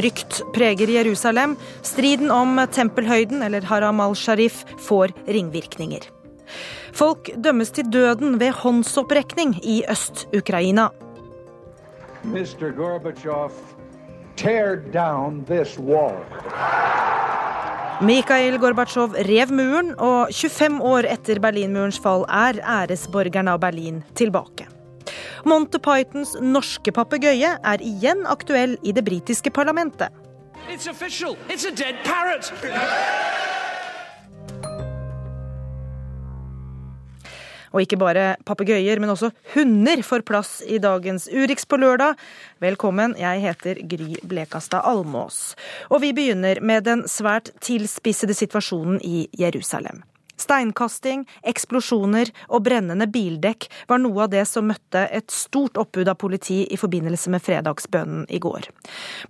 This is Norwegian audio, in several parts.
Frykt preger Jerusalem. Striden om tempelhøyden, eller Haram al-Sharif, får ringvirkninger. Folk dømmes til døden ved håndsopprekning i Øst-Ukraina. Mr. Gorbachev, tear down this wall. Mikhail Gorbatsjov rev muren, og 25 år etter Berlinmurens fall er æresborgerne av Berlin tilbake. Monty Pythons norske papegøye er igjen aktuell i det britiske parlamentet. It's official. It's a dead parrot. Og ikke bare papegøyer, men også hunder får plass i dagens Urix på lørdag. Velkommen, jeg heter Gry Blekastad Almås. Og vi begynner med den svært tilspissede situasjonen i Jerusalem. Steinkasting, eksplosjoner og brennende bildekk var noe av det som møtte et stort oppbud av politi i forbindelse med fredagsbønnen i går.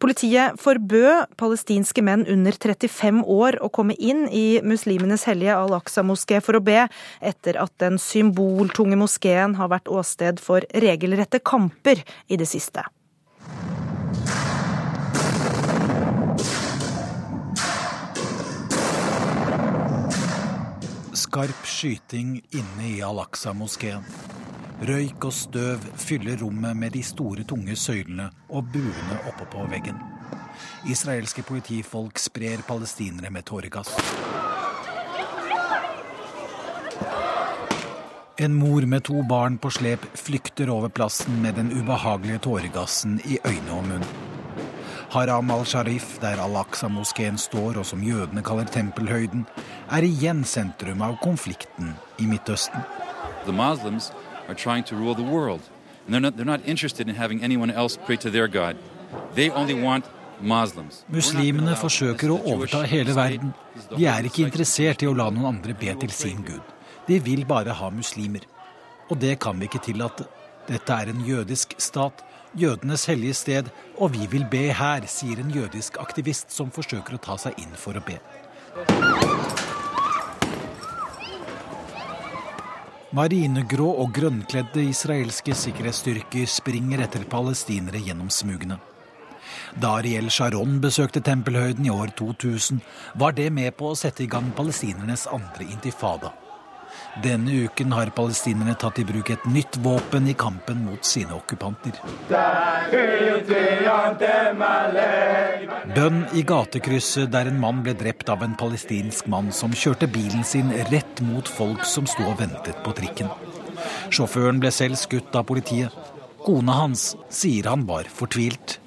Politiet forbød palestinske menn under 35 år å komme inn i muslimenes hellige Al-Aqsa-moské for å be, etter at den symboltunge moskeen har vært åsted for regelrette kamper i det siste. Skarp skyting inne i Al-Aqsa-moskeen. Røyk og støv fyller rommet med de store, tunge søylene og buene oppe på veggen. Israelske politifolk sprer palestinere med tåregass. En mor med to barn på slep flykter over plassen med den ubehagelige tåregassen i øyne og munn. Haram al-Sharif, der al-Aqsa-moskeen står, og som jødene kaller tempelhøyden, er igjen sentrum av konflikten i Midtøsten. The Muslims are trying to rule the world. And they're not, they're not interested in having anyone else pray to their God. They only want Muslimene forsøker å overta hele verden. De er ikke interessert i å la noen andre be til sin gud. De vil bare ha muslimer. Og det kan vi ikke tillate. Dette er en jødisk stat, jødenes hellige sted, og vi vil be her, sier en jødisk aktivist som forsøker å ta seg inn for å be. Marinegrå og grønnkledde israelske sikkerhetsstyrker springer etter palestinere gjennom smugene. Da Ariel Sharon besøkte tempelhøyden i år 2000, var det med på å sette i gang palestinernes andre intifada. Denne uken har palestinerne tatt i bruk et nytt våpen i kampen mot sine okkupanter. Bønn i gatekrysset der en mann ble drept av en palestinsk mann som kjørte bilen sin rett mot folk som sto og ventet på trikken. Sjåføren ble selv skutt av politiet. Kona hans sier han var fortvilt.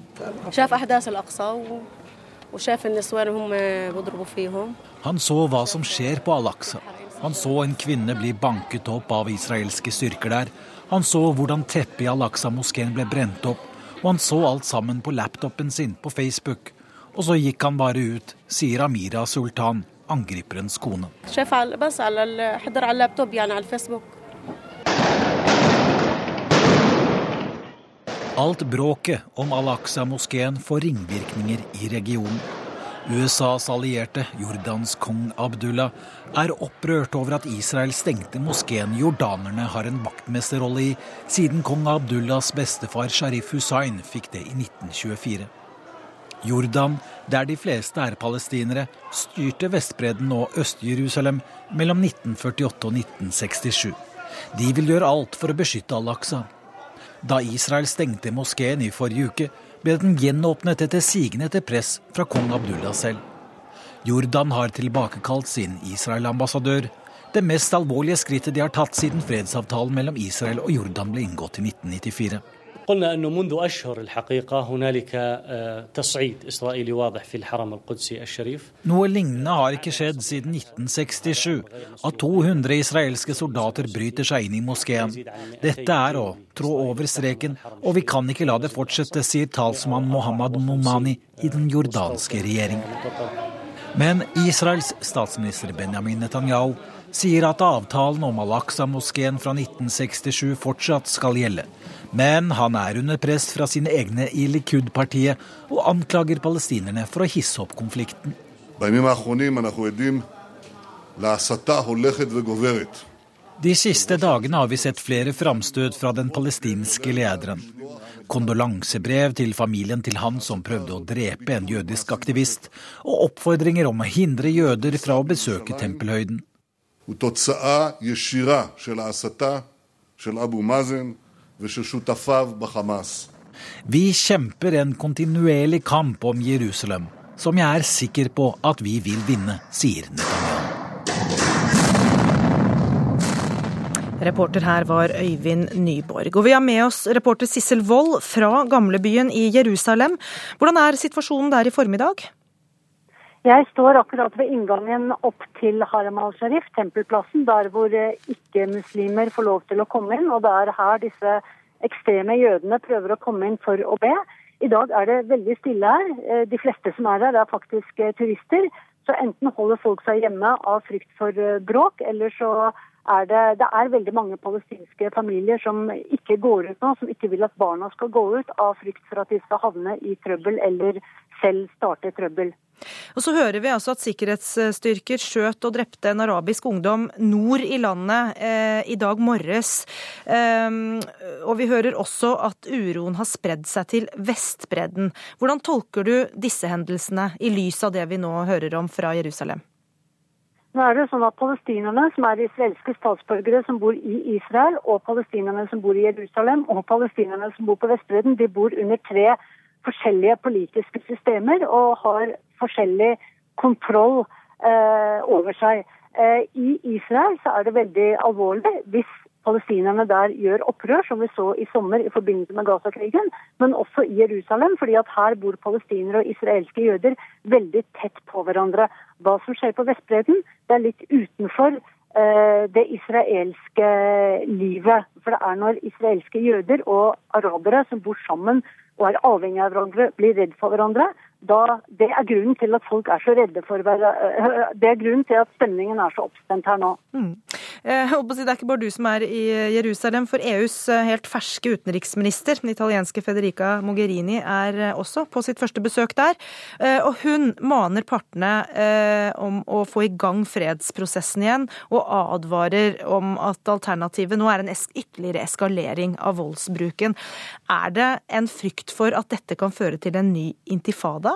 Han så hva som skjer på Al-Aqsa. Han så en kvinne bli banket opp av israelske styrker der. Han så hvordan teppet i Al-Aqsa-moskeen ble brent opp. Og han så alt sammen på laptopen sin på Facebook. Og så gikk han bare ut, sier Amira Sultan, angriperens kone. Alt bråket om Al-Aqsa-moskeen får ringvirkninger i regionen. USAs allierte, Jordans kong Abdullah, er opprørt over at Israel stengte moskeen jordanerne har en vaktmesterrolle i, siden kong Abdullahs bestefar Sharif Hussain fikk det i 1924. Jordan, der de fleste er palestinere, styrte Vestbredden og Øst-Jerusalem mellom 1948 og 1967. De vil gjøre alt for å beskytte al-Aqsa. Da Israel stengte moskeen i forrige uke, ble den gjenåpnet etter sigende etter press fra kong Abdullah selv. Jordan har tilbakekalt sin Israel-ambassadør, det mest alvorlige skrittet de har tatt siden fredsavtalen mellom Israel og Jordan ble inngått i 1994. قلنا أنه منذ أشهر الحقيقة هنالك تصعيد إسرائيلي واضح في الحرم القدسي الشريف. Noe lignende har ikke skjedd siden 1967, at 200 israelske soldater bryter seg inn i moskeen. Dette er å trå over streken, og vi kan ikke la det fortsette, sier talsmann Mohammed Momani i den jordanske regjeringen. Men Israels statsminister Benjamin Netanyahu sier at avtalen om Al-Aqsa-moskeen fra 1967 fortsatt skal gjelde. Men han er under press fra sine egne i Likud-partiet og anklager palestinerne for å hisse opp konflikten. De siste dagene har vi sett flere framstøt fra den palestinske lederen. kondolansebrev til familien til han som prøvde å drepe en jødisk aktivist, og oppfordringer om å hindre jøder fra å besøke tempelhøyden. Vi kjemper en kontinuerlig kamp om Jerusalem, som jeg er sikker på at vi vil vinne, sier Netanyahu. Reporter her var Øyvind Nyborg. Og vi har med oss reporter Sissel Wold fra gamlebyen i Jerusalem. Hvordan er situasjonen der i formiddag? Jeg står akkurat ved inngangen opp til Haram al-Sharif, tempelplassen, der hvor eh, ikke-muslimer får lov til å komme inn. Og det er her disse ekstreme jødene prøver å komme inn for å be. I dag er det veldig stille her. Eh, de fleste som er her, er faktisk eh, turister. Så enten holder folk seg hjemme av frykt for bråk, eller så er det, det er veldig mange palestinske familier som ikke går ut nå, som ikke vil at barna skal gå ut av frykt for at de skal havne i trøbbel eller selv starte trøbbel. Og Så hører vi altså at sikkerhetsstyrker skjøt og drepte en arabisk ungdom nord i landet eh, i dag morges. Um, og vi hører også at uroen har spredd seg til Vestbredden. Hvordan tolker du disse hendelsene i lys av det vi nå hører om fra Jerusalem? Nå er det sånn at Palestinerne, som er israelske statsborgere som bor i Israel, og palestinerne som bor i Jerusalem, og palestinerne som bor på Vestbredden, de bor under tre forskjellige politiske systemer og har forskjellig kontroll eh, over seg. Eh, I Israel så er det veldig alvorlig hvis palestinerne der gjør opprør, som vi så i sommer i forbindelse med Gaza-krigen, men også i Jerusalem, fordi at her bor palestinere og israelske jøder veldig tett på hverandre. Hva som skjer på Vestbredden, det er litt utenfor eh, det israelske livet. For det er når israelske jøder og arabere som bor sammen og er avhengig av hverandre, blir redd for hverandre, da, det er grunnen til at folk er så redde for hverandre. Det er grunnen til at stemningen er så oppspent her nå. Mm. Eh, det er ikke bare du som er i Jerusalem, for EUs eh, helt ferske utenriksminister, den italienske Federica Mogherini, er eh, også på sitt første besøk der. Og hun maner partene om å få i gang fredsprosessen igjen, og advarer om at alternativet nå er en ytterligere eskalering av voldsbruken. Er det en frykt for at dette kan føre til en ny intifada?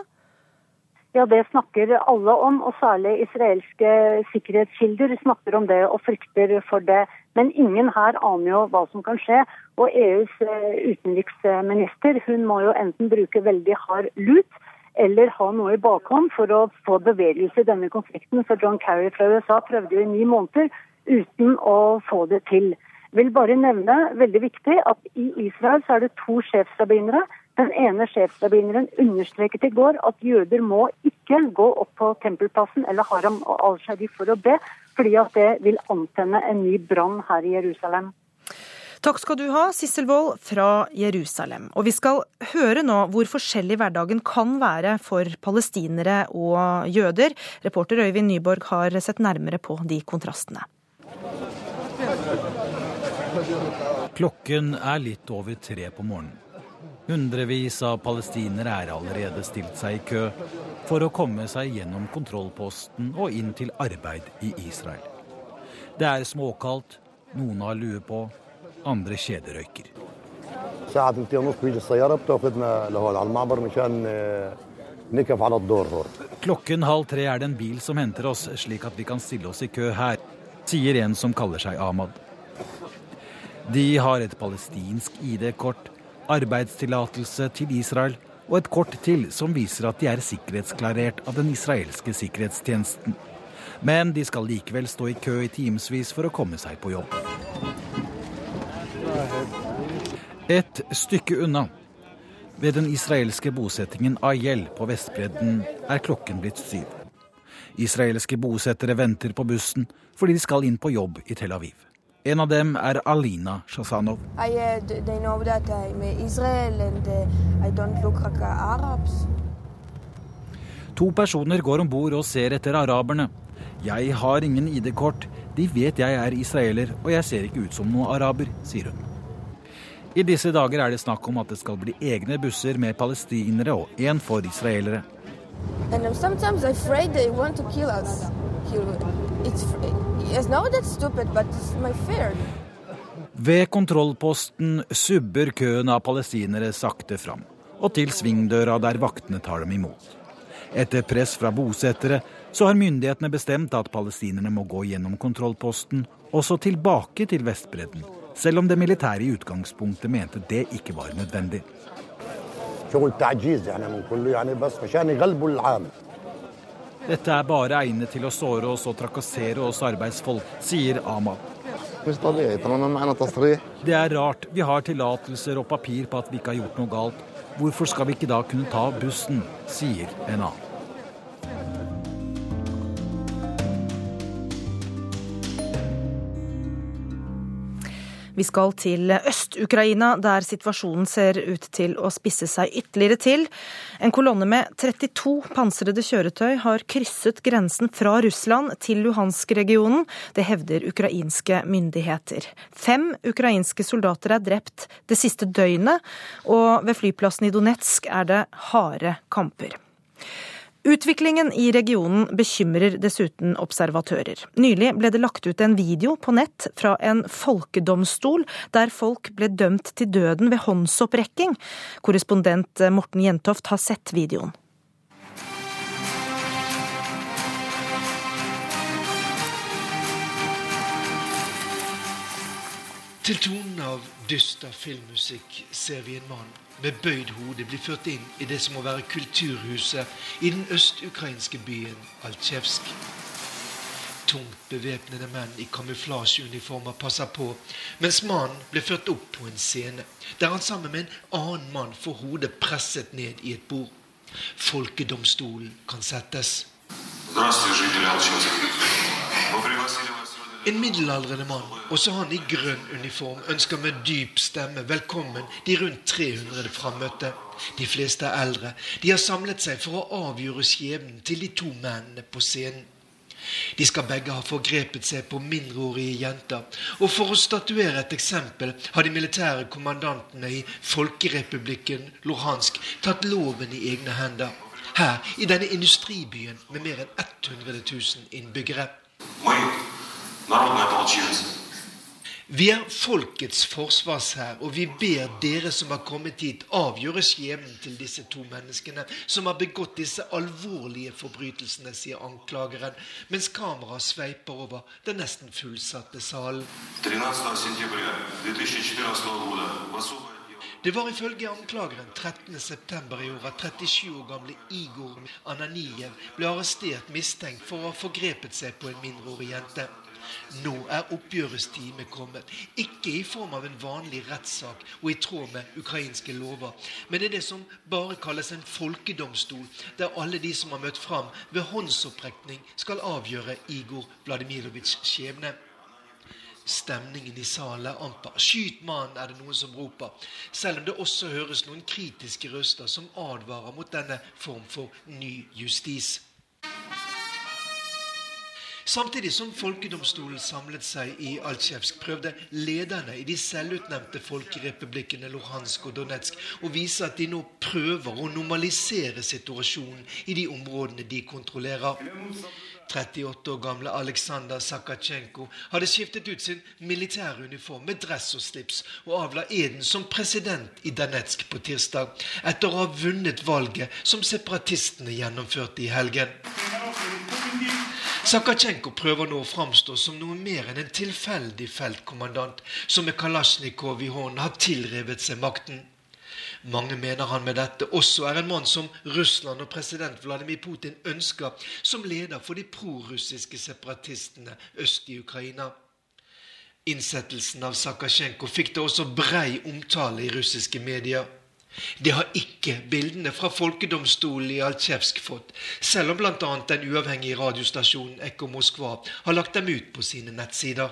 Ja, det snakker alle om, og særlig israelske sikkerhetskilder snakker om det og frykter for det. Men ingen her aner jo hva som kan skje. Og EUs eh, utenriksminister hun må jo enten bruke veldig hard lut eller ha noe i bakhånd for å få bevegelse i denne konflikten. For John Kerry fra USA prøvde jo i ni måneder uten å få det til. Vil bare nevne, veldig viktig, at i Israel så er det to sjefsrabbinere den ene sjefsrabbineren understreket i går at jøder må ikke gå opp på tempelplassen eller Haram og al-Sharif for å be, fordi at det vil antenne en ny brann her i Jerusalem. Takk skal du ha, Sissel Wold fra Jerusalem. Og vi skal høre nå hvor forskjellig hverdagen kan være for palestinere og jøder. Reporter Øyvind Nyborg har sett nærmere på de kontrastene. Klokken er litt over tre på morgenen. Hundrevis av palestinere er allerede stilt seg i kø for å komme seg gjennom kontrollposten og inn til arbeid i Israel. Det er småkaldt, noen har lue på, andre kjederøyker. Klokken halv tre er det en bil som henter oss, slik at vi kan stille oss i kø her, sier en som kaller seg Ahmad. De har et palestinsk ID-kort arbeidstillatelse til Israel og et kort til som viser at de er sikkerhetsklarert av den israelske sikkerhetstjenesten. Men de skal likevel stå i kø i timevis for å komme seg på jobb. Et stykke unna, ved den israelske bosettingen Ayel på Vestbredden, er klokken blitt syv. Israelske bosettere venter på bussen fordi de skal inn på jobb i Tel Aviv. En av dem er Alina Shazanov. I, uh, uh, to personer går om bord og ser etter araberne. Jeg har ingen ID-kort. De vet jeg er israeler, og jeg ser ikke ut som noen araber, sier hun. I disse dager er det snakk om at det skal bli egne busser med palestinere og én for israelere. And I'm sometimes afraid they want to kill us. It's, it's not that stupid, but it's my fear. Ved kontrollposten subber køen av palestinere sakte fram, og til svingdøra der vaktene tar dem imot. Etter press fra bosettere så har myndighetene bestemt at palestinerne må gå gjennom kontrollposten også tilbake til Vestbredden, selv om det militære i utgangspunktet mente det ikke var nødvendig. Dette er bare egnet til å såre oss og trakassere oss arbeidsfolk, sier Ahmad. Det er rart. Vi har tillatelser og papir på at vi ikke har gjort noe galt. Hvorfor skal vi ikke da kunne ta bussen, sier en annen. Vi skal til Øst-Ukraina, der situasjonen ser ut til å spisse seg ytterligere til. En kolonne med 32 pansrede kjøretøy har krysset grensen fra Russland til Luhansk-regionen. Det hevder ukrainske myndigheter. Fem ukrainske soldater er drept det siste døgnet, og ved flyplassen i Donetsk er det harde kamper. Utviklingen i regionen bekymrer dessuten observatører. Nylig ble det lagt ut en video på nett fra en folkedomstol der folk ble dømt til døden ved håndsopprekking. Korrespondent Morten Jentoft har sett videoen. Til tonen av dyster filmmusikk ser vi en mann med bøyd hode bli ført inn i det som må være kulturhuset i den øst-ukrainske byen Altsjevsk. Tungt bevæpnede menn i kamuflasjeuniformer passer på, mens mannen blir ført opp på en scene, der han sammen med en annen mann får hodet presset ned i et bord. Folkedomstolen kan settes. En middelaldrende mann, også han i grønn uniform, ønsker med dyp stemme velkommen de rundt 300 frammøtte. De fleste er eldre. De har samlet seg for å avgjøre skjebnen til de to mennene på scenen. De skal begge ha forgrepet seg på mindreårige jenter. Og for å statuere et eksempel har de militære kommandantene i Folkerepublikken Luhansk tatt loven i egne hender. Her, i denne industribyen med mer enn 100 000 innbyggere. Vi er folkets forsvarshær, og vi ber dere som har kommet hit, avgjøre skjebnen til disse to menneskene som har begått disse alvorlige forbrytelsene, sier anklageren, mens kameraet sveiper over den nesten fullsatte salen. Det var ifølge anklageren 13.9. i år at 37 år gamle Igor Ananijev ble arrestert mistenkt for å ha forgrepet seg på en mindreårig jente. Nå er oppgjørets time kommet. Ikke i form av en vanlig rettssak og i tråd med ukrainske lover, men det er det som bare kalles en folkedomstol, der alle de som har møtt fram ved håndsopprekning, skal avgjøre Igor Vladimirovitsjs skjebne. Stemningen i salen er amper. 'Skyt mannen', er det noen som roper. Selv om det også høres noen kritiske røster som advarer mot denne form for ny justis. Samtidig som folkedomstolen samlet seg i Altsjevsk, prøvde lederne i de selvutnevnte folkerepublikkene Luhansk og Donetsk å vise at de nå prøver å normalisere situasjonen i de områdene de kontrollerer. 38 år gamle Aleksandr Sakachenko hadde skiftet ut sin militære uniform med dress og slips og avla eden som president i Donetsk på tirsdag, etter å ha vunnet valget som separatistene gjennomførte i helgen. Sakhatsjenko prøver nå å framstå som noe mer enn en tilfeldig feltkommandant som med Kalasjnikov i hånden har tilrevet seg makten. Mange mener han med dette også er en mann som Russland og president Vladimir Putin ønsker som leder for de prorussiske separatistene øst i Ukraina. Innsettelsen av Sakasjenko fikk det også brei omtale i russiske medier. Det har ikke bildene fra folkedomstolen i Altsjevsk fått, selv om bl.a. den uavhengige radiostasjonen Ekko Moskva har lagt dem ut på sine nettsider.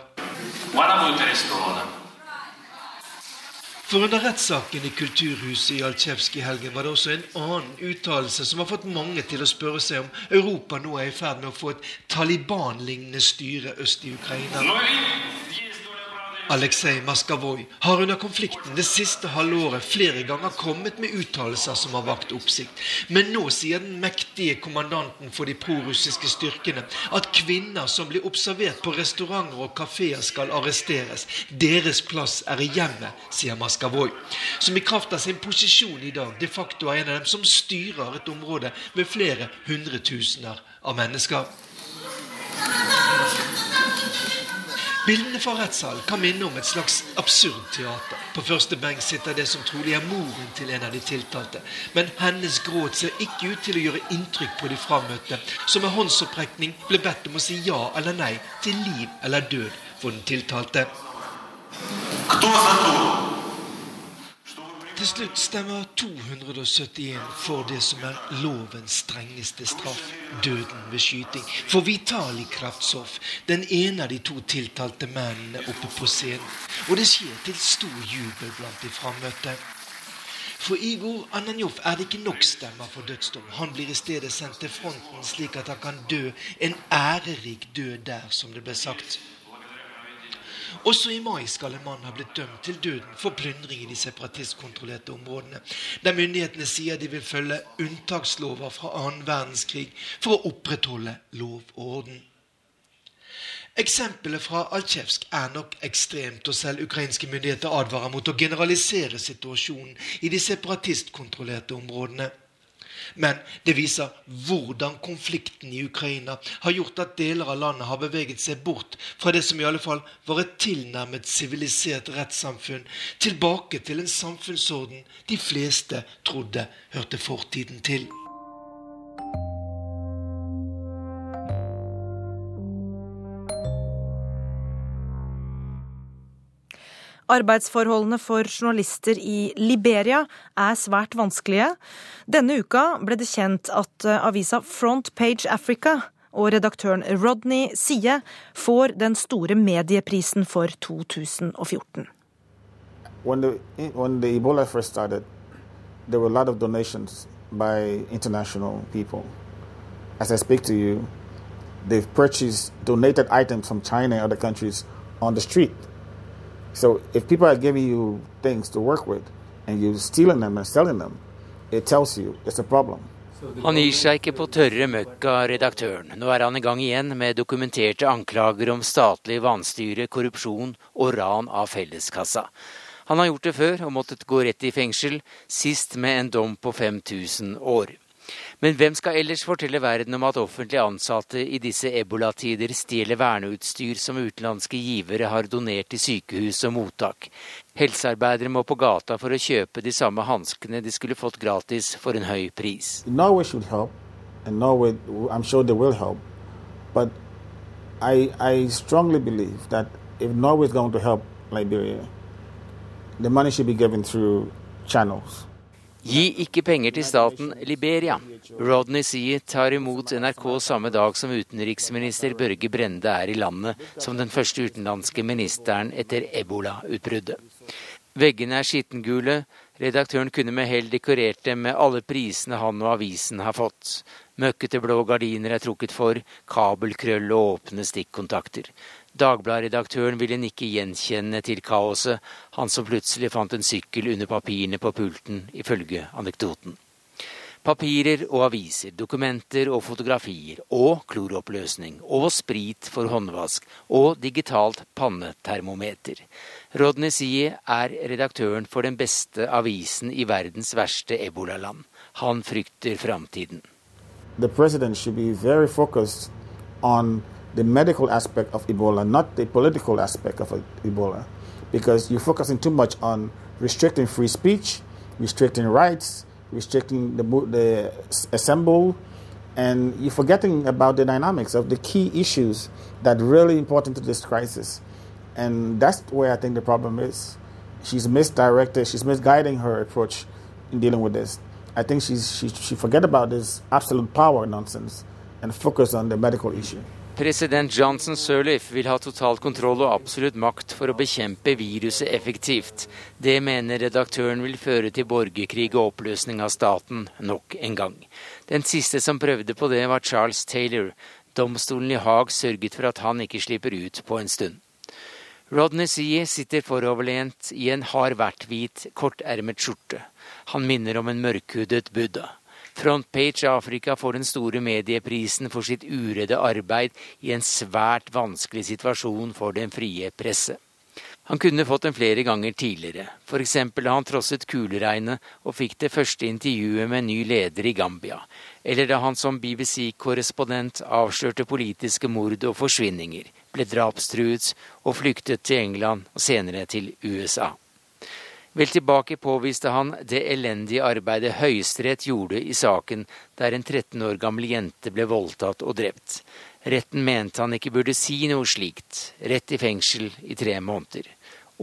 For under rettssaken i Kulturhuset i Altsjevsk i helgen var det også en annen uttalelse som har fått mange til å spørre seg om Europa nå er i ferd med å få et Taliban-lignende styre øst i Ukraina. Aleksej Maskavoy har under konflikten det siste halvåret flere ganger kommet med uttalelser som har vakt oppsikt. Men nå sier den mektige kommandanten for de prorussiske styrkene at kvinner som blir observert på restauranter og kafeer, skal arresteres. Deres plass er i hjemmet, sier Maskavoy, som i kraft av sin posisjon i dag de facto er en av dem som styrer et område med flere hundretusener av mennesker. Bildene fra rettssalen kan minne om et slags absurd teater. På første benk sitter det som trolig er moren til en av de tiltalte. Men hennes gråt ser ikke ut til å gjøre inntrykk på de frammøtte, som med håndsopprekning ble bedt om å si ja eller nei til liv eller død for den tiltalte. Kto za til slutt stemmer 271 for det som er lovens strengeste straff, døden ved skyting. For Vitali Kraftsov, den ene av de to tiltalte mennene oppe på scenen. Og det skjer til stor jubel blant de frammøtte. For Igor Ananjov er det ikke nok stemmer for dødsdom. Han blir i stedet sendt til fronten, slik at han kan dø en ærerik død der, som det ble sagt. Også i mai skal en mann ha blitt dømt til døden for plyndring i de separatistkontrollerte områdene, der myndighetene sier de vil følge unntakslover fra annen verdenskrig for å opprettholde lov og orden. Eksempelet fra Altsjevsk er nok ekstremt, og selv ukrainske myndigheter advarer mot å generalisere situasjonen i de separatistkontrollerte områdene. Men det viser hvordan konflikten i Ukraina har gjort at deler av landet har beveget seg bort fra det som i alle fall var et tilnærmet sivilisert rettssamfunn, tilbake til en samfunnsorden de fleste trodde hørte fortiden til. Arbeidsforholdene for journalister i Liberia er svært vanskelige. Denne uka ble det kjent at eh, avisa Front Page Africa og redaktøren Rodney Sie får den store medieprisen for 2014. When the, when the Ebola first started, there were a lot of donations by international people. As I speak to you, they've purchased donated items from China and other countries on the street. So if people are giving you things to work with, and you're stealing them and selling them, it tells you it's a problem. Han gir seg ikke på tørre møkk av redaktøren. Nå er han i gang igjen med dokumenterte anklager om statlig vanstyre, korrupsjon og ran av felleskassa. Han har gjort det før og måttet gå rett i fengsel, sist med en dom på 5000 år. Men hvem skal ellers fortelle verden om at offentlig ansatte i disse ebolatider stjeler verneutstyr som utenlandske givere har donert til sykehus og mottak? Helsearbeidere må på gata for å kjøpe de samme hanskene de skulle fått gratis for en høy pris. Norway should help, and Norway, I'm sure they will help. But I, I strongly believe that if Norway Liberia, the money should be given through channels. Gi ikke penger til staten Liberia. Rodney Sea tar imot NRK samme dag som utenriksminister Børge Brende er i landet som den første utenlandske ministeren etter ebola-utbruddet. Veggene er skittengule. Redaktøren kunne med hell dekorert dem med alle prisene han og avisen har fått. Møkkete blå gardiner er trukket for, kabelkrøll og åpne stikkontakter. Dagbladet-redaktøren ville nikke gjenkjennende til kaoset, han som plutselig fant en sykkel under papirene på pulten, ifølge anekdoten. Papirer og aviser, dokumenter og fotografier, og kloroppløsning, og sprit for håndvask, og digitalt pannetermometer. Rodney Sie er redaktøren for den beste avisen i verdens verste ebolaland. Han frykter framtiden. The president should be very focused the medical aspect of Ebola, not the political aspect of Ebola, because you're focusing too much on restricting free speech, restricting rights, restricting the, the assemble, and you're forgetting about the dynamics of the key issues that are really important to this crisis. And that's where I think the problem is. She's misdirected, she's misguiding her approach in dealing with this. I think she's, she, she forget about this absolute power nonsense and focus on the medical issue. President Johnson Sirleaf vil ha total kontroll og absolutt makt for å bekjempe viruset effektivt. Det mener redaktøren vil føre til borgerkrig og oppløsning av staten nok en gang. Den siste som prøvde på det, var Charles Taylor. Domstolen i Haag sørget for at han ikke slipper ut på en stund. Rodney Sie sitter foroverlent i en hard hvit, kortermet skjorte. Han minner om en mørkhudet buddha. Frontpage Afrika får den store medieprisen for sitt uredde arbeid i en svært vanskelig situasjon for den frie presse. Han kunne fått den flere ganger tidligere, f.eks. da han trosset kuleregnet og fikk det første intervjuet med en ny leder i Gambia, eller da han som BBC-korrespondent avslørte politiske mord og forsvinninger, ble drapstruet og flyktet til England og senere til USA. Vel tilbake påviste han det elendige arbeidet Høyesterett gjorde i saken der en 13 år gammel jente ble voldtatt og drept. Retten mente han ikke burde si noe slikt. Rett i fengsel i tre måneder.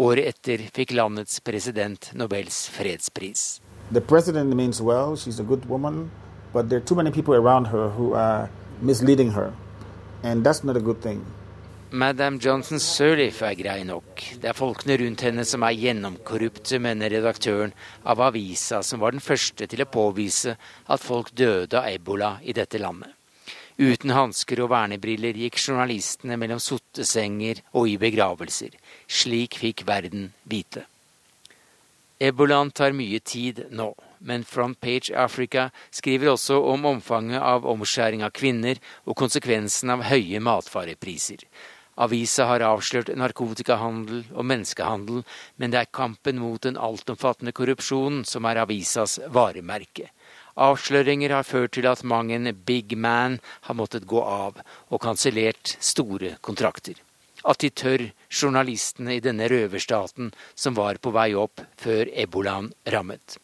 Året etter fikk landets president Nobels fredspris. Well, woman, but there are too many people around her who are misleading her. And that's not a good thing. Madam Johnson Sirleaf er grei nok. Det er folkene rundt henne som er gjennomkorrupte, mener redaktøren av avisa som var den første til å påvise at folk døde av ebola i dette landet. Uten hansker og vernebriller gikk journalistene mellom sottesenger og i begravelser. Slik fikk verden vite. Ebolaen tar mye tid nå, men Frontpage Africa skriver også om omfanget av omskjæring av kvinner og konsekvensen av høye matvarepriser. Avisa har avslørt narkotikahandel og menneskehandel, men det er kampen mot den altomfattende korrupsjonen som er avisas varemerke. Avsløringer har ført til at mang en big man har måttet gå av og kansellert store kontrakter. At de tør, journalistene i denne røverstaten som var på vei opp før ebolaen rammet.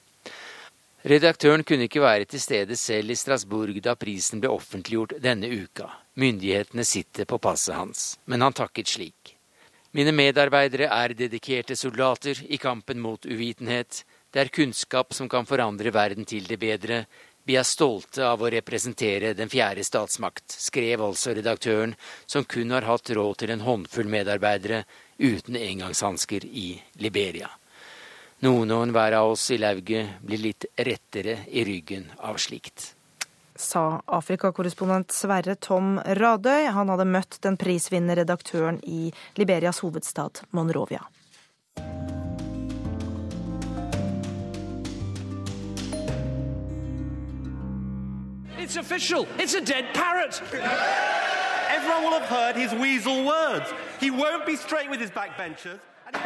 Redaktøren kunne ikke være til stede selv i Strasbourg da prisen ble offentliggjort denne uka. Myndighetene sitter på passet hans, men han takket slik. Mine medarbeidere er dedikerte soldater i kampen mot uvitenhet. Det er kunnskap som kan forandre verden til det bedre. Vi er stolte av å representere den fjerde statsmakt, skrev altså redaktøren, som kun har hatt råd til en håndfull medarbeidere uten engangshansker i Liberia. Noen og enhver av oss i lauget blir litt rettere i ryggen av slikt. Sa Afrikakorrespondent Sverre Tom Radøy. Han hadde møtt den prisvinnende redaktøren i Liberias hovedstad Monrovia. It's official. It's a dead parrot. Everyone will have heard his weasel words. He won't be straight with his backbenchers.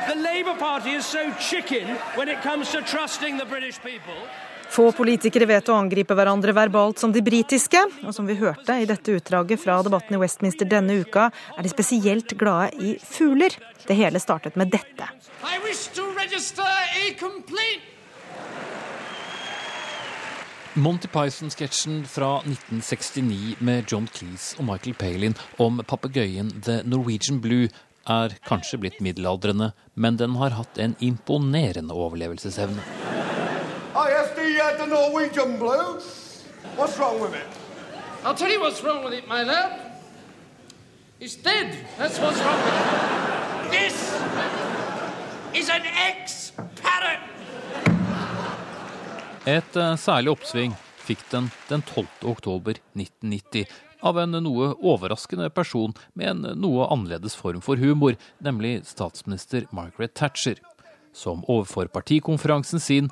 The Labour Party is so chicken when it comes to trusting the British people. Få politikere vet å angripe hverandre verbalt som de britiske, og som vi hørte i dette utdraget fra debatten i Westminster denne uka, er de spesielt glade i fugler. Det hele startet med dette. I wish to Monty Python-sketsjen fra 1969 med John Cleese og Michael Palin om papegøyen The Norwegian Blue er kanskje blitt middelaldrende, men den har hatt en imponerende overlevelsesevne. Yes, the, Norwegian Blue. What's wrong with it? I'll tell you what's wrong with it, my lad. It's dead. That's what's wrong with it. This is an ex-parrot. Et uh, særlig oppsving fikk den den 12. oktober 1990 av en noe overraskende person med en noe annerledes form for humor, nemlig statsminister Margaret Thatcher, som overfor partikonferansen sin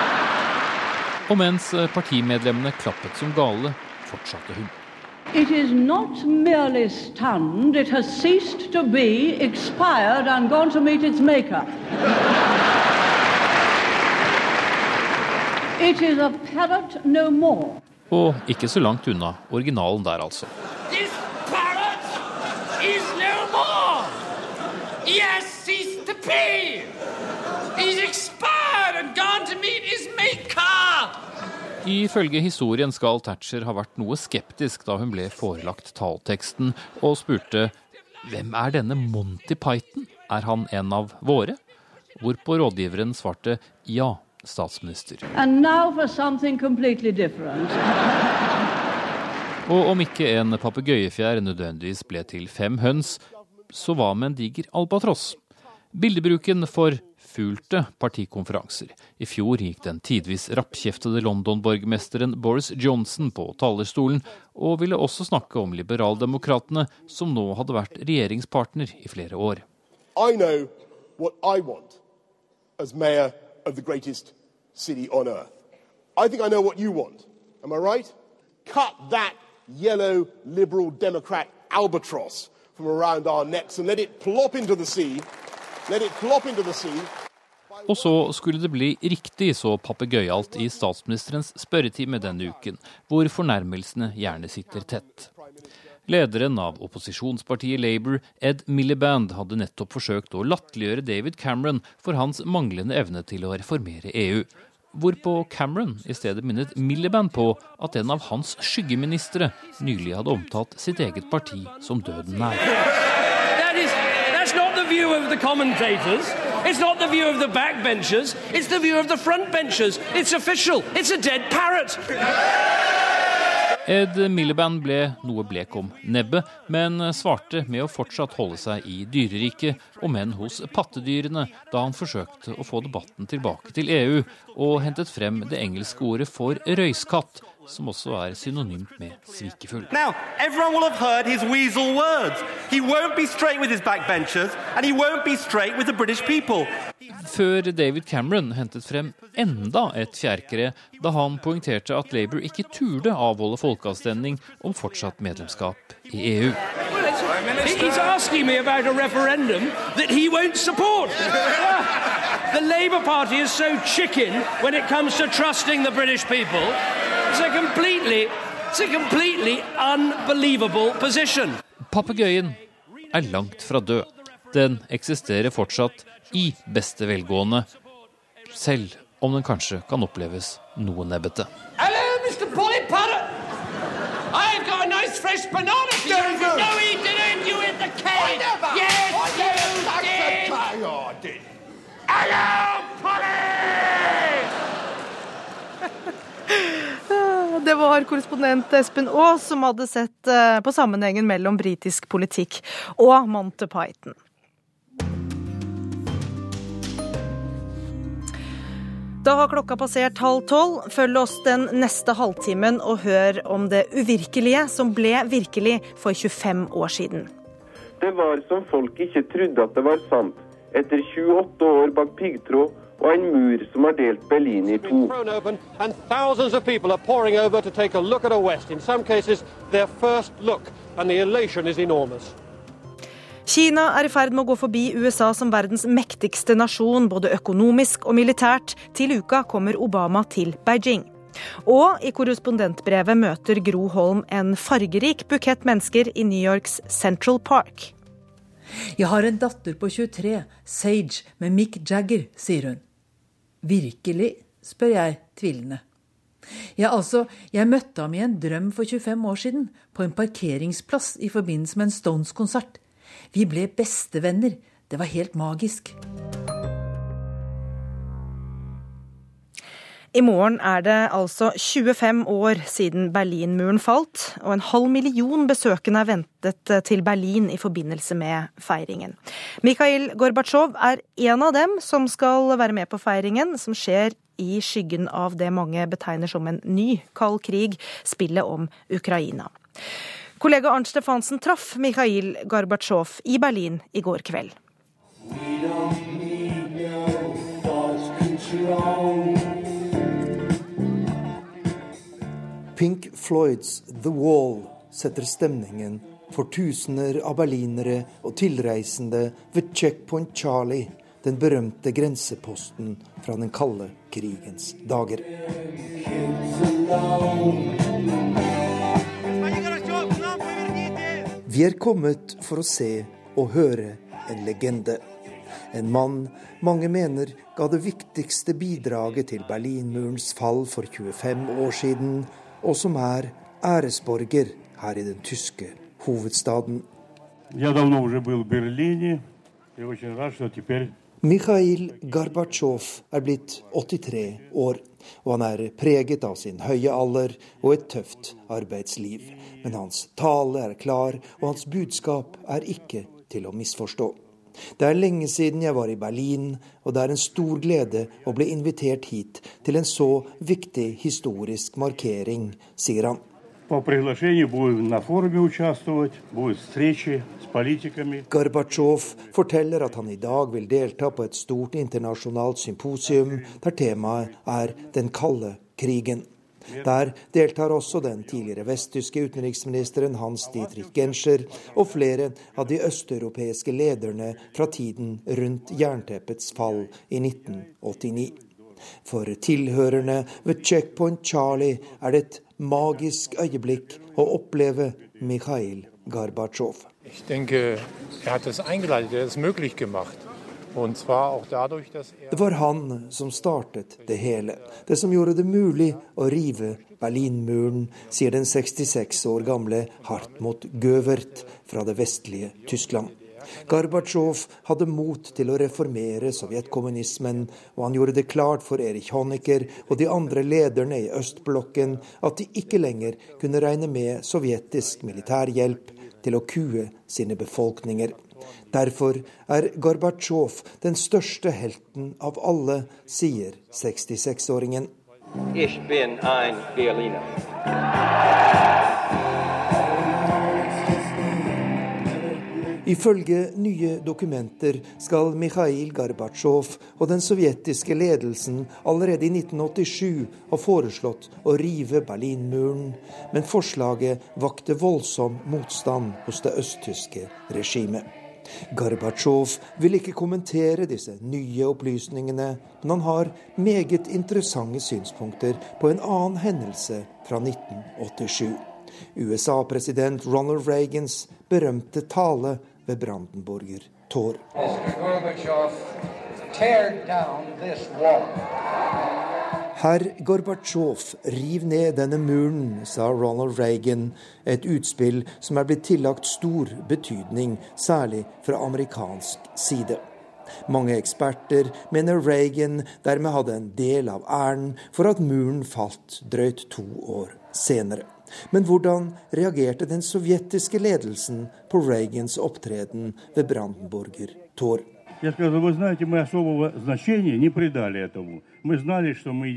Og mens partimedlemmene klappet som gale, fortsatte hun. It is not merely stunned, it has ceased to be, expired and gone to meet its maker. It is a parrot no more. Og ikke så langt unna originalen der, altså. This parrot is no more. Yes, has ceased to pay. He's Ifølge historien skal Thatcher ha vært noe skeptisk da hun ble forelagt tallteksten, og spurte hvem er denne Monty Python, er han en av våre? Hvorpå rådgiveren svarte ja, statsminister. For. Og om ikke en papegøyefjær nødvendigvis ble til fem høns, så hva med en diger albatross? Bildebruken forfulgte partikonferanser. I fjor gikk den tidvis rappkjeftede London-borgermesteren Boris Johnson på talerstolen, og ville også snakke om liberaldemokratene, som nå hadde vært regjeringspartner i flere år. I know what I want as mayor of the greatest city on earth. I think I know what you want. Am I right? Cut that yellow liberal Democrat albatross from around our necks and let it plop into the sea. Let it plop into the sea. Og så skulle det bli riktig så papegøyalt i statsministerens spørretime denne uken, hvor fornærmelsene gjerne sitter tett. Lederen av opposisjonspartiet Labour, Ed Miliband, hadde nettopp forsøkt å latterliggjøre David Cameron for hans manglende evne til å reformere EU. Hvorpå Cameron i stedet minnet Miliband på at en av hans skyggeministre nylig hadde omtalt sitt eget parti som døden nær. That is, It's not the view of the backbenchers. It's the view of the frontbenchers. It's official. It's a dead parrot. Ed Miliband ble noe blek om nebbet, men svarte med å fortsatt holde seg i dyreriket, om enn hos pattedyrene, da han forsøkte å få debatten tilbake til EU, og hentet frem det engelske ordet for røyskatt, som også er synonymt med svikefull. Now, everyone will have heard his weasel words. He won't be straight with his backbenchers, and he won't be straight with the British people. Før David Cameron hentet frem enda et fjærkre da han poengterte at Labour ikke turde avholde folkeavstemning om fortsatt medlemskap i EU. He- He's asking me about a referendum that he won't support. the Labour Party is so chicken when it comes to trusting the British people. It's a completely, it's a completely unbelievable position. Papegøyen er langt fra død. Den eksisterer fortsatt i beste velgående, selv om den kanskje kan oppleves noe nebbete. Hello, Mr. Polly Potter. I've got a nice fresh banana for you. No, he didn't. You hit the cage. Yes, you did. Oh, I did. Hello, Polly! Det var korrespondent Espen Aas som hadde sett eh, på sammenhengen mellom britisk politikk og Monty Python. Da har klokka passert halv tolv. Følg oss den neste halvtimen og hør om det uvirkelige som ble virkelig for 25 år siden. Det var som folk ikke trodde at det var sant. Etter 28 år bak piggtråd og en mur som har delt Berlin i to. thrown open, and thousands of people are pouring over to take a look at a West. In some cases, their first look, and the elation is enormous. Kina er i ferd med å gå forbi USA som verdens mektigste nasjon, både økonomisk og militært. Til uka kommer Obama til Beijing. Og i korrespondentbrevet møter Gro Holm en fargerik bukett mennesker i New Yorks Central Park. Jeg har en datter på 23, Sage, med Mick Jagger, sier hun. Virkelig? spør jeg tvilende. Ja, altså, jeg møtte ham i en drøm for 25 år siden, på en parkeringsplass i forbindelse med en Stones-konsert. Vi ble bestevenner. Det var helt magisk. I morgen er det altså 25 år siden Berlinmuren falt, og en halv million besøkende er ventet til Berlin i forbindelse med feiringen. Mikhail Gorbatsjov er en av dem som skal være med på feiringen, som skjer i skyggen av det mange betegner som en ny kald krig, spillet om Ukraina. Kollega Arnt Stefansen traff Mikhail Gorbatsjov i Berlin i går kveld. Pink Floyds The Wall setter stemningen for tusener av berlinere og tilreisende ved Checkpoint Charlie, den berømte grenseposten fra den kalde krigens dager. Vi er kommet for å se og høre en legende. En mann mange mener ga det viktigste bidraget til Berlinmurens fall for 25 år siden, og som er æresborger her i den tyske hovedstaden. Mikhail Gorbatsjov er blitt 83 år, og han er preget av sin høye alder og et tøft arbeidsliv. Men hans tale er klar, og hans budskap er ikke til å misforstå. Det er lenge siden jeg var i Berlin, og det er en stor glede å bli invitert hit til en så viktig historisk markering, sier han. Gorbatsjov forteller at han i dag vil delta på et stort internasjonalt symposium der temaet er den kalde krigen. Der deltar også den tidligere vesttyske utenriksministeren Hans Dietrich Genscher og flere av de østeuropeiske lederne fra tiden rundt jernteppets fall i 1989. For tilhørerne ved Checkpoint Charlie er det et magisk øyeblikk å oppleve Mikhail Gorbatsjov. Jeg tenker, er det er hat es Det var han som startet det hele. Det som gjorde det mulig å rive Berlinmuren, sier den 66 år gamle Hartmut Gøvert fra det vestlige Tyskland. Gorbatsjov hadde mot til å reformere sovjetkommunismen, og han gjorde det klart for Erich Honecker og de andre lederne i østblokken at de ikke lenger kunne regne med sovjetisk militærhjelp til å kue sine befolkninger. Derfor er Gorbatsjov den største helten av alle, sier 66-åringen. Ich bin ein Berliner. Ifølge nye dokumenter skal Mikhail Gorbatsjov og den sovjetiske ledelsen allerede i 1987 ha foreslått å rive Berlinmuren, men forslaget vakte voldsom motstand hos det østtyske regimet. Gorbatsjov vil ikke kommentere disse nye opplysningene, men han har meget interessante synspunkter på en annen hendelse fra 1987. USA-president Ronald Reagans berømte tale ved Brandenburger Tor. Herr Gorbatsjov, riv ned denne muren, sa Ronald Reagan, et utspill som er blitt tillagt stor betydning, særlig fra amerikansk side. Mange eksperter mener Reagan dermed hadde en del av æren for at muren falt drøyt to år senere. Men hvordan reagerte den sovjetiske ledelsen på Reagans opptreden ved Brandenburger Tor? Я сказал, вы знаете, мы особого значения не придали этому. Мы знали, что мы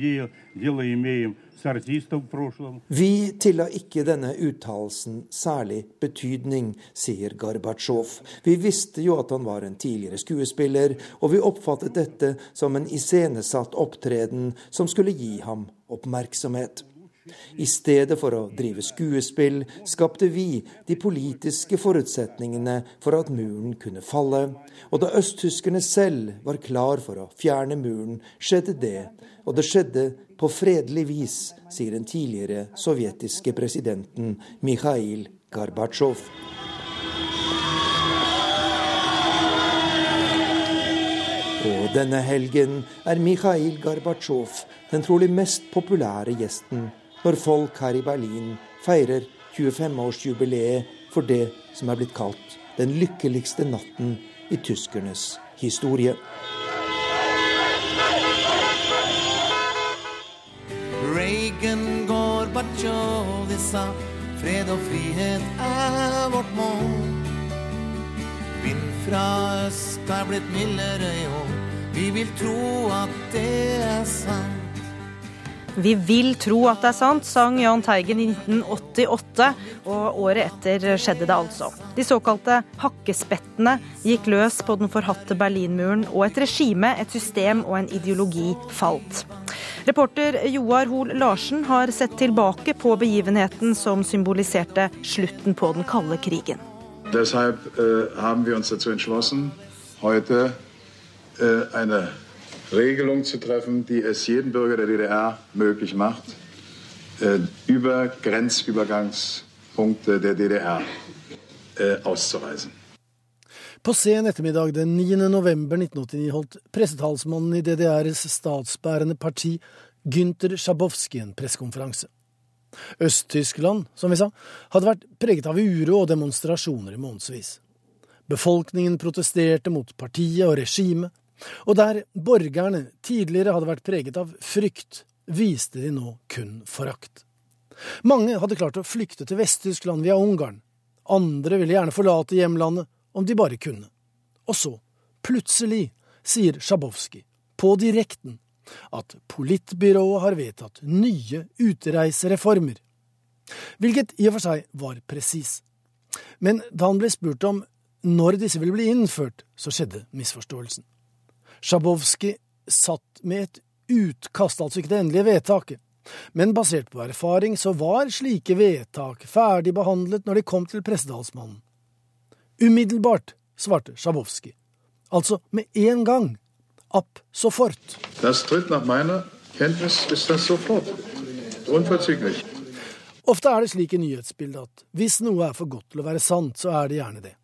дело имеем с артистом в прошлом. Vi tilla ikke denne uttalelsen særlig betydning, sier Gorbatsjov. Vi visste jo at han var en tidligere skuespiller, og vi oppfattet dette som en iscenesatt opptreden som skulle gi ham oppmerksomhet. I stedet for å drive skuespill skapte vi de politiske forutsetningene for at muren kunne falle. Og da østtyskerne selv var klar for å fjerne muren, skjedde det. Og det skjedde på fredelig vis, sier den tidligere sovjetiske presidenten Mikhail Gorbatsjov. Og denne helgen er Mikhail Gorbatsjov den trolig mest populære gjesten når folk her i Berlin feirer 25-årsjubileet for det som er blitt kalt den lykkeligste natten i tyskernes historie. Reagan, Gorbatsjov, de sa fred og frihet er vårt mål. Vind fra øst er blitt mildere i år. Vi vil tro at det er sant. Vi vil tro at det er sant, sang Jahn Teigen i 1988, og året etter skjedde det altså. De såkalte hakkespettene gikk løs på den forhatte Berlinmuren, og et regime, et system og en ideologi falt. Reporter Joar Hoel Larsen har sett tilbake på begivenheten som symboliserte slutten på den kalde krigen. Deshalb har haben wir uns dazu entschlossen, heute äh, eine Regelung zu treffen, die es jedem Bürger der DDR möglich macht, äh, über Grenzübergangspunkte der DDR äh, auszureisen. På sen ettermiddag den 9. november 1989 holdt pressetalsmannen i DDRs statsbærende parti Gynter Schabowski en pressekonferanse. Øst-Tyskland, som vi sa, hadde vært preget av uro og demonstrasjoner i månedsvis. Befolkningen protesterte mot partiet og regimet. Og der borgerne tidligere hadde vært preget av frykt, viste de nå kun forakt. Mange hadde klart å flykte til Vest-Tyskland via Ungarn. Andre ville gjerne forlate hjemlandet om de bare kunne. Og så, plutselig, sier Sjabowski, på direkten, at politbyrået har vedtatt nye utreisereformer. Hvilket i og for seg var presis. Men da han ble spurt om når disse ville bli innført, så skjedde misforståelsen. Sjabowski satt med et utkast, altså ikke det endelige vedtaket. Men basert på erfaring så var slike vedtak ferdig behandlet når de kom til pressetalsmannen. Umiddelbart, svarte Sjabowski. Altså med en gang. Ab sofort. Das tritt nach meiner Kenntnis ist das sofort. Unverzüglich. Ofte er det slik i nyhetsbildet at hvis noe er for godt til å være sant, så er det gjerne det.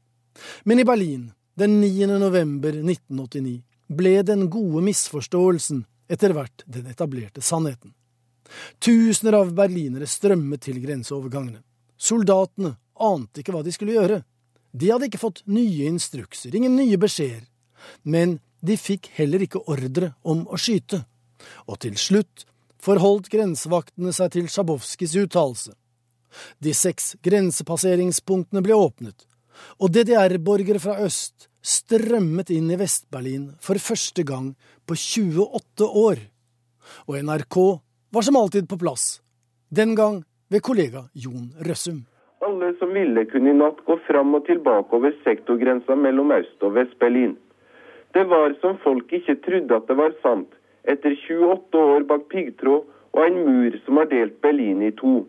Men i Berlin den 9. november 1989 ble den gode misforståelsen etter hvert den etablerte sannheten. Tusener av berlinere strømmet til grenseovergangene. Soldatene ante ikke hva de skulle gjøre. De hadde ikke fått nye instrukser, ingen nye beskjeder. Men de fikk heller ikke ordre om å skyte. Og til slutt forholdt grensevaktene seg til Sjabowskis uttalelse. De seks grensepasseringspunktene ble åpnet, og DDR-borgere fra øst strømmet inn i Vest-Berlin for første gang på 28 år. Og NRK var som alltid på plass, den gang ved kollega Jon Røssum. Alle som ville, kunne i natt gå fram og tilbake over sektorgrensa mellom Øst- og Vest-Berlin. Det var som folk ikke trodde at det var sant, etter 28 år bak piggtråd og en mur som har delt Berlin i to.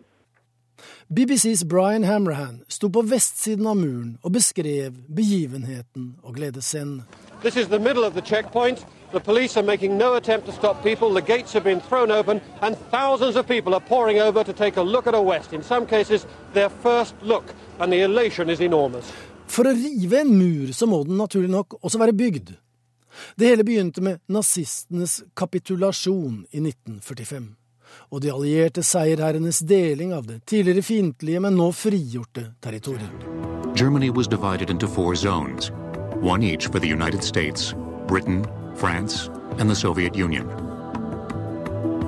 BBCs Brian Hamrahan sto på vestsiden av muren og beskrev begivenheten og gledesscenene. This is the middle of the checkpoint. The police are making no attempt to stop people. The gates have been thrown open, and thousands of people are pouring over to take a look at a West. In some cases, their first look, and the elation is enormous. For å rive en mur så må den naturlig nok også være bygd. Det hele begynte med nazistenes kapitulasjon i 1945, og de allierte seierherrenes deling av det tidligere fiendtlige, men nå frigjorte territoriet. Germany was divided into four zones, one each for the United States, Britain, France, and the Soviet Union.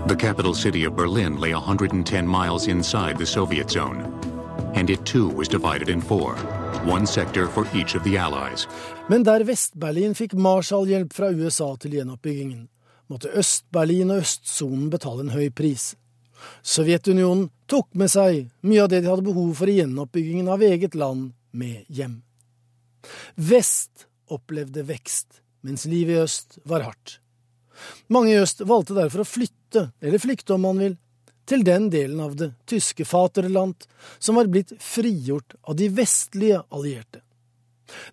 The capital city of Berlin lay 110 miles inside the Soviet zone, and it too was divided in four, one sector for each of the Allies. Men der Vest-Berlin fikk Marshall-hjelp fra USA til gjenoppbyggingen, måtte Øst-Berlin og østsonen betale en høy pris. Sovjetunionen tok med seg mye av det de hadde behov for i gjenoppbyggingen av eget land, med hjem. Vest opplevde vekst, mens livet i øst var hardt. Mange i øst valgte derfor å flytte, eller flykte om man vil, til den delen av det tyske Vaterland som var blitt frigjort av de vestlige allierte.